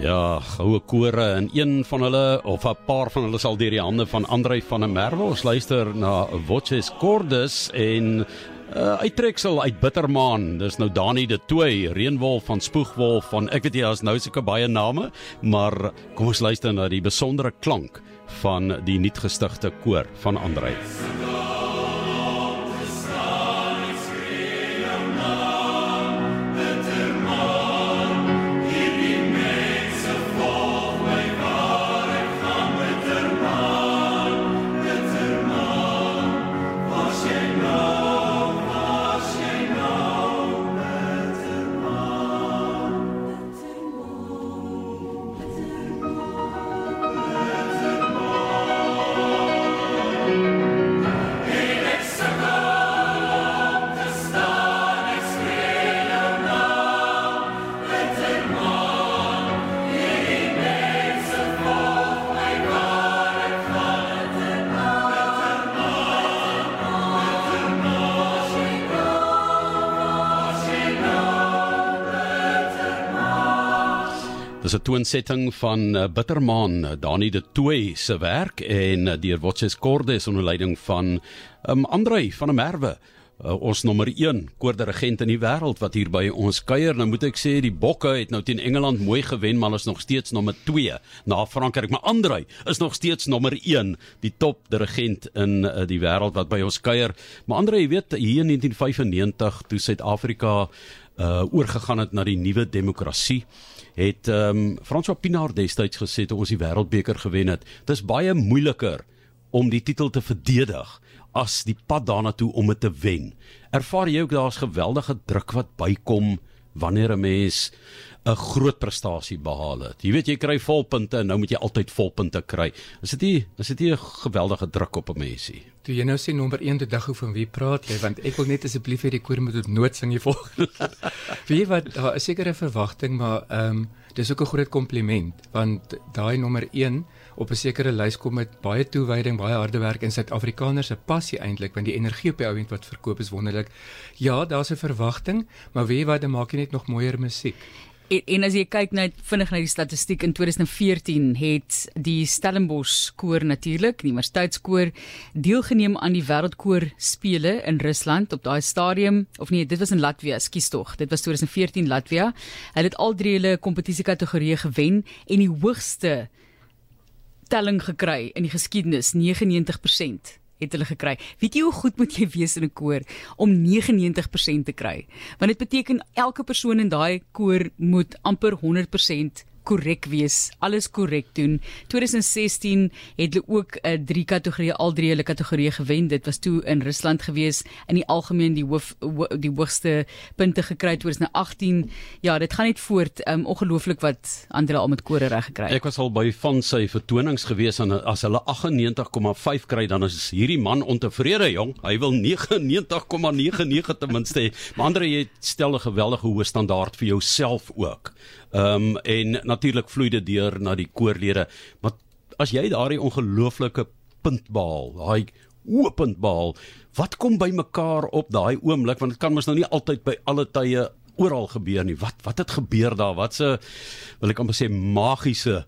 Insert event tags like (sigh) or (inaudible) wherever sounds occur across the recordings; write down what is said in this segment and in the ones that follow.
Ja, goue kore en een van hulle of 'n paar van hulle sal deur die hande van Andrei van der Merwe. Ons luister na Voces Cordes en uh, uittreksel uit Bittermaan. Dis nou Dani de Tooi, Reënwolf van Spoegwolf van ek weet jy daar's nou seker baie name, maar kom ons luister na die besondere klank van die nuutgestigte koor van Andrei. Dis 'n toonsetting van uh, Bittermaan, uh, Dani de Tooi se werk en uh, deur Watches Cordes onder leiding van um, Andrei van der Merwe. Uh, ons nommer 1 koordirigent in die wêreld wat hier by ons kuier. Nou moet ek sê die Bokke het nou teen Engeland mooi gewen, maar is nog steeds nommer 2 na Frankryk. Maar Andrei is nog steeds nommer 1, die top dirigent in uh, die wêreld wat by ons kuier. Maar Andrei, jy weet, hier in 1995 toe Suid-Afrika uh oorgegaan het na die nuwe demokrasie het ehm um, François Pinaar destyds gesê toe ons die wêreldbeker gewen het dis baie moeiliker om die titel te verdedig as die pad daarna toe om dit te wen. Ervaar jy ook daar's geweldige druk wat bykom wanneer 'n mens 'n groot prestasie behaal het. Jy weet jy kry volpunte en nou moet jy altyd volpunte kry. Is dit nie is dit nie 'n geweldige druk op 'n mensie? Toe jy nou sê nommer 1 te dag hoe van wie praat jy want ek wil net asseblief hê die koor moet nooit sing die volgende. (laughs) Wie wat daar is sekere verwagting maar ehm um, dis ook 'n groot kompliment want daai nommer 1 op 'n sekere lys kom met baie toewyding, baie harde werk en Suid-Afrikaners se passie eintlik want die energie op die ouend wat verkoop is wonderlik. Ja, daar's 'n verwagting, maar wie wat dan maak jy net nog mooier musiek. En, en as jy kyk net vinnig na die statistiek in 2014 het die Stellenbosch koor natuurlik, die Universiteitskoor deelgeneem aan die Wêreldkoor spele in Rusland op daai stadium of nee, dit was in Latvia, skus tog. Dit was 2014 Latvia. Hulle het al drie hulle kompetisie kategorieë gewen en die hoogste telling gekry in die geskiedenis 99% het hulle gekry. Weet jy hoe goed moet jy wees in 'n koor om 99% te kry? Want dit beteken elke persoon in daai koor moet amper 100% korrek wees, alles korrek doen. 2016 het hulle ook 'n uh, eh, drie kategorieë, al drie hulle kategorieë gewen. Dit was toe in Rusland gewees in die algemeen die hoof ho, die hoogste punte gekry 2018. Ja, dit gaan net voort. Um ongelooflik wat Andre al met kore reg gekry. Ek was al by van sy vertonings gewees en as hulle 98,5 kry dan is hierdie man ontevrede, jong. Hy wil 99,99 ten minste hê. Maar Andre, jy stel 'n geweldige hoë standaard vir jouself ook. Ehm um, en natuurlik vloei dit deur na die koorlede. Maar as jy daardie ongelooflike punt behaal, daai oopend behaal, wat kom by mekaar op daai oomblik want dit kan mos nou nie altyd by alle tye oral gebeur nie. Wat wat het gebeur daar? Wat se wil ek amper sê magiese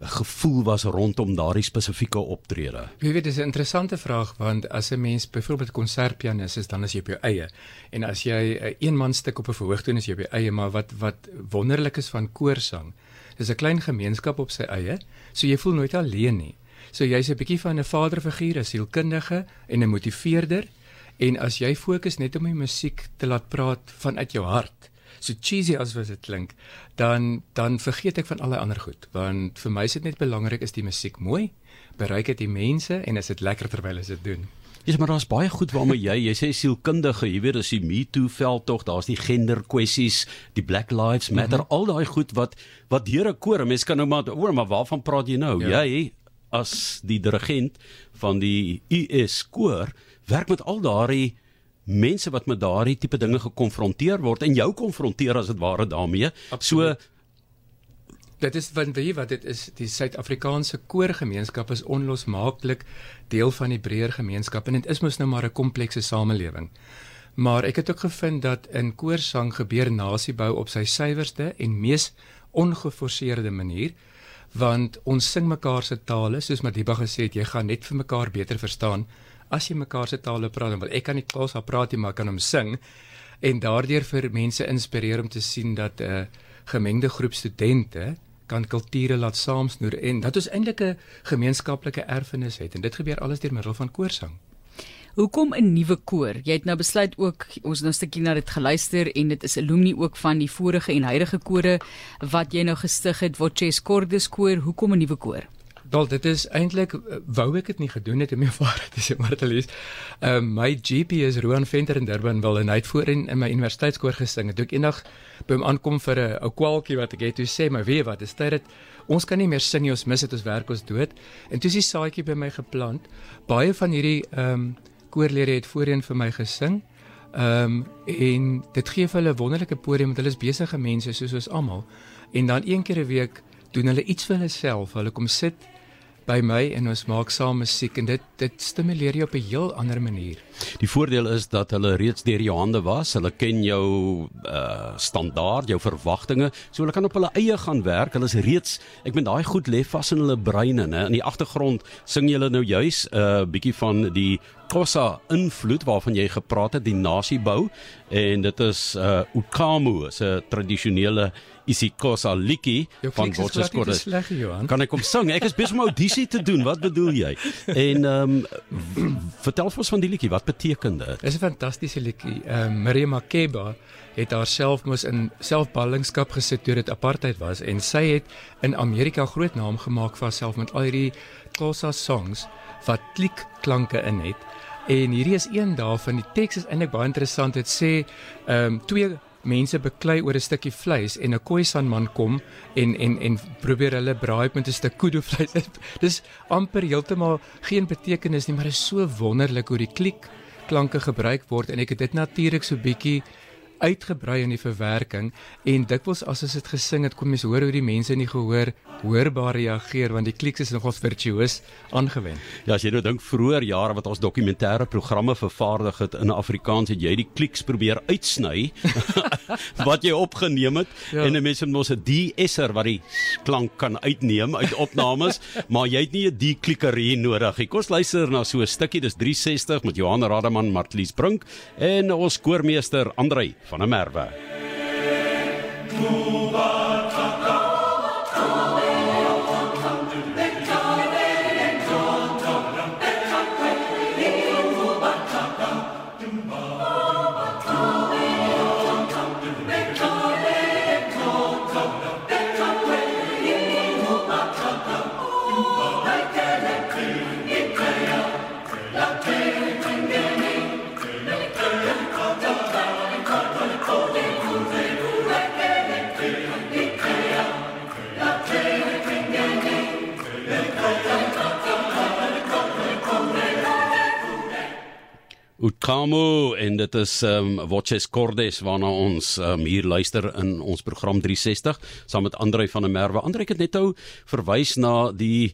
gevoel was rondom daardie spesifieke optrede? Jy weet dis 'n interessante vraag want as 'n mens byvoorbeeld konsertpianis is dan as jy op jou eie en as jy 'n eenmanstuk op 'n verhoog doen is jy op jou eie maar wat wat wonderlik is van koorsang dis 'n klein gemeenskap op sy eie so jy voel nooit alleen nie. So jy's 'n bietjie van 'n vaderfiguur, 'n sielkundige en 'n motiveerder en as jy fokus net om die musiek te laat praat vanuit jou hart so cheesy as wat dit klink, dan dan vergeet ek van al die ander goed, want vir my is dit net belangrik is die musiek mooi, bereik dit die mense en is dit lekker terwyl hulle dit doen. Ja, maar daar's baie goed waarmee jy, jy sê sielkundige, jy weet, as die Me Too veld tog, daar's die gender kwessies, die Black Lives Matter, mm -hmm. al daai goed wat wat deur 'n koor, mense kan nou maar oor, maar waarvan praat jy nou? Ja. Jy as die dirigent van die US koor werk met al daai mense wat met daardie tipe dinge gekonfronteer word en jou konfronteer as dit ware daarmee. Absoluut. So Dit is van wie wat dit is die Suid-Afrikaanse koorgemeenskap is onlosmaaklik deel van die breër gemeenskap en dit is mos nou maar 'n komplekse samelewing. Maar ek het ook gevind dat in koorsang gebeur nasiebou op sy suiwerste en mees ongeforseerde manier want ons sing mekaar se tale soos Madiba gesê het jy gaan net vir mekaar beter verstaan as jy mekaar se tale praat want ek kan nie Xhosa praat nie maar kan hom sing en daardeur vir mense inspireer om te sien dat 'n uh, gemengde groep studente kan kulture laat saamsnoer en dat ons eintlik 'n gemeenskaplike erfenis het en dit gebeur alles deur middel van koorsang. Hoekom 'n nuwe koor? Jy het nou besluit ook ons nou 'n stukkie na dit geluister en dit is alumni ook van die vorige en huidige kore wat jy nou gestig het, Voces Cordis koor. Hoekom 'n nuwe koor? Dal dit is eintlik wou ek dit nie gedoen het om my vader (laughs) te sê maar te lees. Ehm um, my GP is Roan Venter in Durban wil en hy het voorheen in my universiteitskoor gesing. Ek eendag by hom aankom vir 'n ou kwaltjie wat ek het toe sê my weet wat is dit ons kan nie meer sing nie ons mis dit ons werk ons dood. En toe is die saadjie by my geplant. Baie van hierdie ehm um, koorlede het voorheen vir my gesing. Ehm um, en dit gee vir hulle wonderlike podium want hulle is besige mense soos ons almal. En dan een keer 'n week doen hulle iets vir hulle self. Hulle kom sit by my en ons maak saam musiek en dit dit stimuleer jou op 'n heel ander manier. Die voordeel is dat hulle reeds deur jou hande was. Hulle ken jou uh standaard, jou verwagtinge. So hulle kan op hulle eie gaan werk. Hulle is reeds, ek meen daai goed lê vas in hulle breine, né? In die agtergrond sing julle nou juis 'n uh, bietjie van die Xhosa invloed waarvan jy gepraat het, die nasiebou en dit is uh Ukamu, 'n tradisionele isiXhosa liedjie van Botswana. Kan ek kom sing? Ek is besig om audisie te doen. Wat bedoel jy? (laughs) En ehm um, vertel vir ons van die liedjie. Wat beteken dit? Dis 'n fantastiese liedjie. Ehm um, Maria Makeba het haarself mos in selfballingskap gesit toe dit apartheid was en sy het in Amerika groot naam gemaak vir haarself met al hierdie Xhosa songs wat klikklanke in het. En hierdie is een daarvan. Die teks is eintlik baie interessant. Dit sê ehm um, twee mense beklei oor 'n stukkie vleis en 'n Khoisan man kom en en en probeer hulle braai met 'n stuk kudu vleis. (laughs) Dis amper heeltemal geen betekenis nie, maar dit is so wonderlik hoe die klik klanke gebruik word en ek het dit natuurlik so bietjie uitgebrei in die verwerking en dikwels as ons dit gesing het kom mense hoor hoe die mense in die gehoor hoorbaar reageer want die kliks is nogals virtuoos aangewend. Ja, as jy nou dink vroeër jare wat ons dokumentêre programme vervaardig het in Afrikaans het jy die kliks probeer uitsny (laughs) wat jy opgeneem het ja. en mense mos 'n de-esser wat die klank kan uitneem uit opnames, (laughs) maar jy het nie 'n de-klikkerie nodig nie. Kom ons luister na so 'n stukkie, dis 360 met Johan Rademan, Martlies Brink en ons koormeester Andrei van 'n merwe. Utkamu en dit is um Voces Cordes waarna ons um hier luister in ons program 360 saam met Andrei van der Merwe. Andrei het net nou verwys na die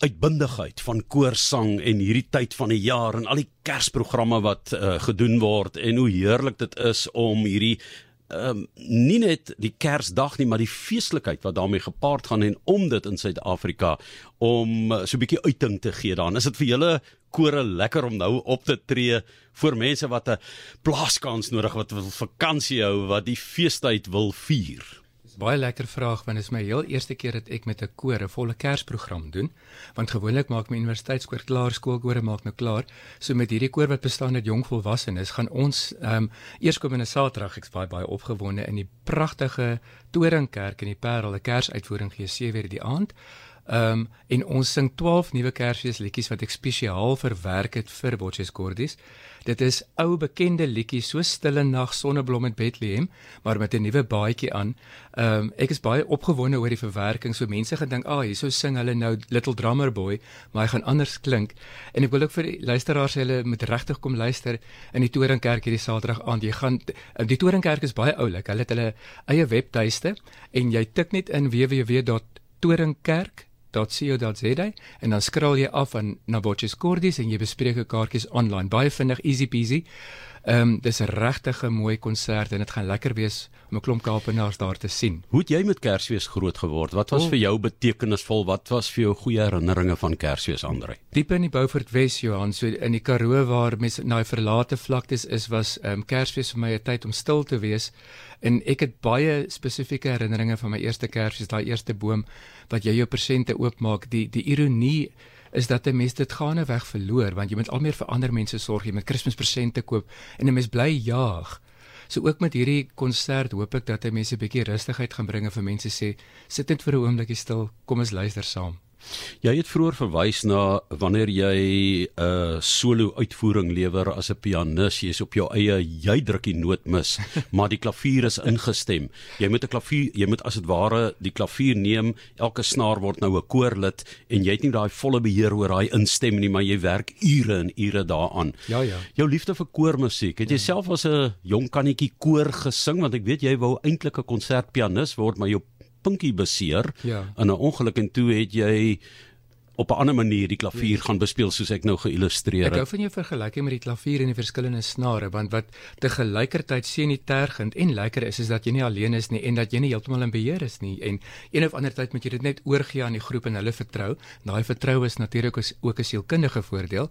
uitbundigheid van koorsang en hierdie tyd van die jaar en al die Kersprogramme wat uh, gedoen word en hoe heerlik dit is om hierdie ehm um, nie net die Kersdag nie, maar die feeslikheid wat daarmee gepaard gaan en om dit in Suid-Afrika om uh, so 'n bietjie uiting te gee daarin. Is dit vir julle kore lekker om nou op te tree vir mense wat 'n plaaskans nodig wat wil vakansie hou, wat die feestyd wil vier? Baie lekker vraag want dit is my heel eerste keer dat ek met 'n koor 'n volle Kersprogram doen. Want gewoonlik maak my universiteitskoor klaar, skoolkore maak nou klaar. So met hierdie koor wat bestaan uit jong volwassenes, gaan ons ehm um, eerskomende Saterdag ek's baie baie opgewonde in die pragtige Toringkerk in die Parel 'n Kersuitvoering gee 7:00 die aand. Ehm um, en ons sing 12 nuwe Kersfeesliedjies wat ek spesiaal verwerk het vir Botches Cordis. Dit is ou bekende liedjies so Stille Nag, Sonneblom in Bethlehem, maar met 'n nuwe baadjie aan. Ehm um, ek is baie opgewonde oor die verwerking. So mense gedink, "Ag, ah, hierso sing hulle nou Little Drummer Boy," maar hy gaan anders klink. En ek wil ook vir die luisteraars sê hulle moet regtig kom luister in die Toringkerk hierdie Saterdag aand. Jy gaan die Toringkerk is baie oulik. Hulle het hulle eie webtuiste en jy tik net in www.toringkerk www.rsg.co.za en dan skrol jy af aan na Botches Cordis en jy bespreek 'n kaartjies online. Baie vinnig, easy peasy. Ehm um, dis 'n regtig mooi konsert en dit gaan lekker wees om 'n klomp Kaapenaars daar te sien. Hoe het jy met Kersfees groot geword? Wat was oh. vir jou betekenisvol? Wat was vir jou goeie herinneringe van Kersfees, Andre? Diep in die Beaufort Wes, Johan, so in die Karoo waar mense na die verlate vlaktes is, was ehm um, Kersfees vir my 'n tyd om stil te wees en ek het baie spesifieke herinneringe van my eerste Kersfees, daai eerste boom wat jy jou persente oopmaak, die die ironie is dat 'n mens dit gaande weg verloor want jy moet al meer vir ander mense sorg, jy moet Kerspresente koop en 'n mens bly jaag. So ook met hierdie konsert hoop ek dat hy mense 'n bietjie rustigheid gaan bring en vir mense sê sit net vir 'n oombliekie stil, kom ons luister saam. Jy het vroeër verwys na wanneer jy 'n uh, solo uitvoering lewer as 'n pianis, jy's op jou eie, jy druk die noot mis, (laughs) maar die klavier is ingestem. Jy moet 'n klavier, jy moet as dit ware die klavier neem, elke snaar word nou 'n koorlid en jy het nie daai volle beheer oor daai instem nie, maar jy werk ure en ure daaraan. Ja ja. Jou liefde vir koormusiek, het jy ja. self as 'n jong kannetjie koor gesing want ek weet jy wou eintlik 'n konsertpianis word, maar jou pinkie beseer ja. in 'n ongeluk en toe het jy op 'n ander manier die klavier ja. gaan bespeel soos ek nou geillustreer het. Ek hou van jou vergelyking met die klavier en die verskillende snare want wat te gelykertyd sien nie tergend en lekker is is dat jy nie alleen is nie en dat jy nie heeltemal in beheer is nie en een of ander tyd moet jy dit net oorgee aan die groep en hulle vertrou. Daai vertroue is natuurlik ook 'n sielkundige voordeel.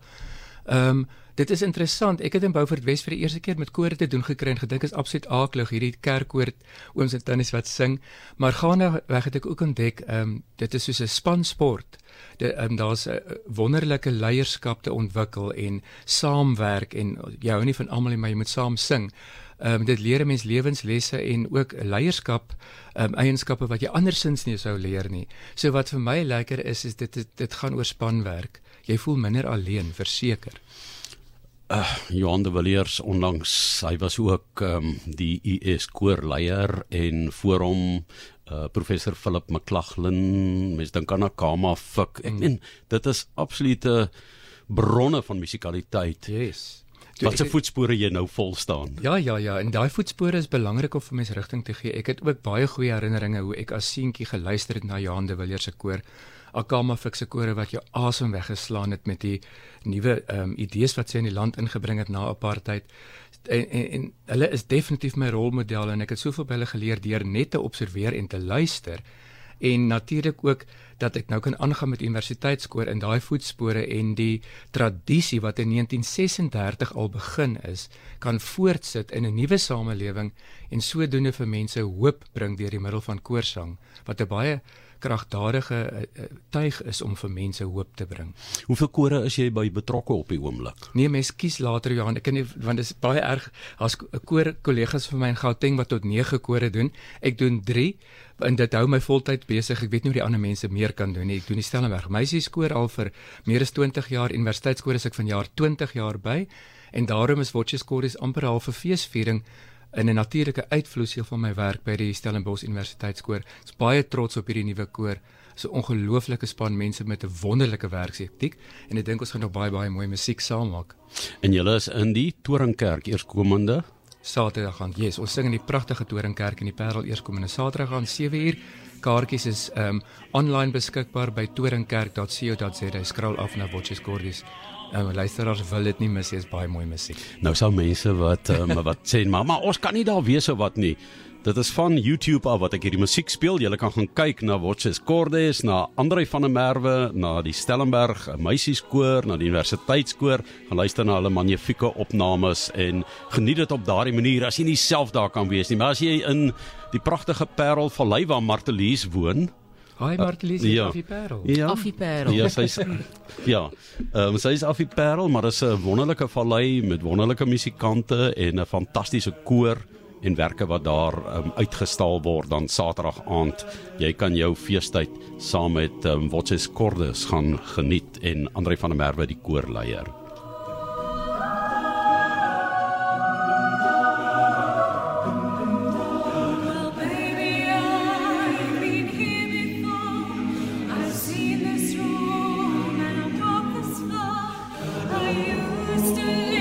Ehm um, dit is interessant. Ek het in Beaufort Wes vir die eerste keer met koor te doen gekry en gedink is absoluut aaklig hierdie kerkkoor ooms en tannies wat sing. Maar gaande weg het ek ook ontdek ehm um, dit is soos 'n spansport. Ehm um, daar's 'n wonderlike leierskap te ontwikkel en saamwerk en jy hou nie van almal nie, maar jy moet saam sing. Ehm um, dit leer 'n mens lewenslesse en ook leierskap ehm um, eienskappe wat jy andersins nie sou leer nie. So wat vir my lekker is is dit dit, dit gaan oor spanwerk jy voel minder alleen verseker. Uh, Johan de Villiers onlangs hy was ook um, die US koorleier en voor hom uh, professor Philip McLachlan mens dink aan Akama Fik en mm. dit is absolute bronne van musikaliteit. Yes. Wat se voetspore jy nou vol staan. Ja ja ja, en daai voetspore is belangrik om vir mense rigting te gee. Ek het ook baie goeie herinneringe hoe ek as seentjie geluister het na Johan de Villiers se koor. Akama fikse kore wat jou asem weggeslaan het met die nuwe ehm um, idees wat sy in die land ingebring het na apartheid. En, en en hulle is definitief my rolmodelle en ek het soveel by hulle geleer deur net te observeer en te luister en natuurlik ook dat ek nou kan aangaan met universiteitskoor in daai voetspore en die tradisie wat in 1936 al begin is kan voortsit in 'n nuwe samelewing en sodoende vir mense hoop bring deur die middel van koorsang wat 'n baie kragtadige uh, tuig is om vir mense hoop te bring. Hoeveel kore is jy by betrokke op die oomblik? Nee, mens kies later Johan, ek kan nie want dit is baie erg as 'n koor kollegas vir my in Gauteng wat tot 9 kore doen. Ek doen 3 en dit hou my voltyd besig. Ek weet nie hoe die ander mense meer kan doen nie. Ek doen die Stellenberg meisieskoor al vir meer as 20 jaar, universiteitskoor is ek van jaar 20 jaar by en daarom is Wotcheskoor is amper half 'n feesviering in 'n natuurlike uitvloeisel van my werk by die Stellenbosch Universiteitskoor. Ek is baie trots op hierdie nuwe koor. So 'n ongelooflike span mense met 'n wonderlike werksetiek en ek dink ons gaan nog baie baie mooi musiek saam maak. En julle is in die Toringkerk eerskomende Saterdag aan. Yes, ons sing in die pragtige Toringkerk in die Parel eerskomende Saterdag aan 7uur. Kaartjies is um online beskikbaar by toringkerk.co.za. Skraal af na Watches Gordis. Uh, luisteraars wil dit nie mis, dit is baie mooi musiek. Nou sou mense wat um, wat sê, "Mamma, ons kan nie daar wees of wat nie." Dit is van YouTube af wat ek hierdie musiek speel. Jy kan gaan kyk na Watches Cordes, na Andre van der Merwe, na die Stellenberg Meisieskoor, na die Universiteitskoor. Gaan luister na hulle magnifieke opnames en geniet dit op daardie manier as jy nie self daar kan wees nie, maar as jy in die pragtige Parel Vallei waar Martelies woon, Hi Martelies, uh, ja. Affie Parel. Ja. Affie Parel. Ja, sy's (laughs) ja. Ehm um, sy's Affie Parel, maar is 'n wonderlike vallei met wonderlike musikante en 'n fantastiese koor en werke wat daar um, uitgestal word dan Saterdag aand. Jy kan jou feestyd saam met um, Watches Cordes gaan geniet en Andre van der Merwe die koorleier. in this room and above this floor, I used to live.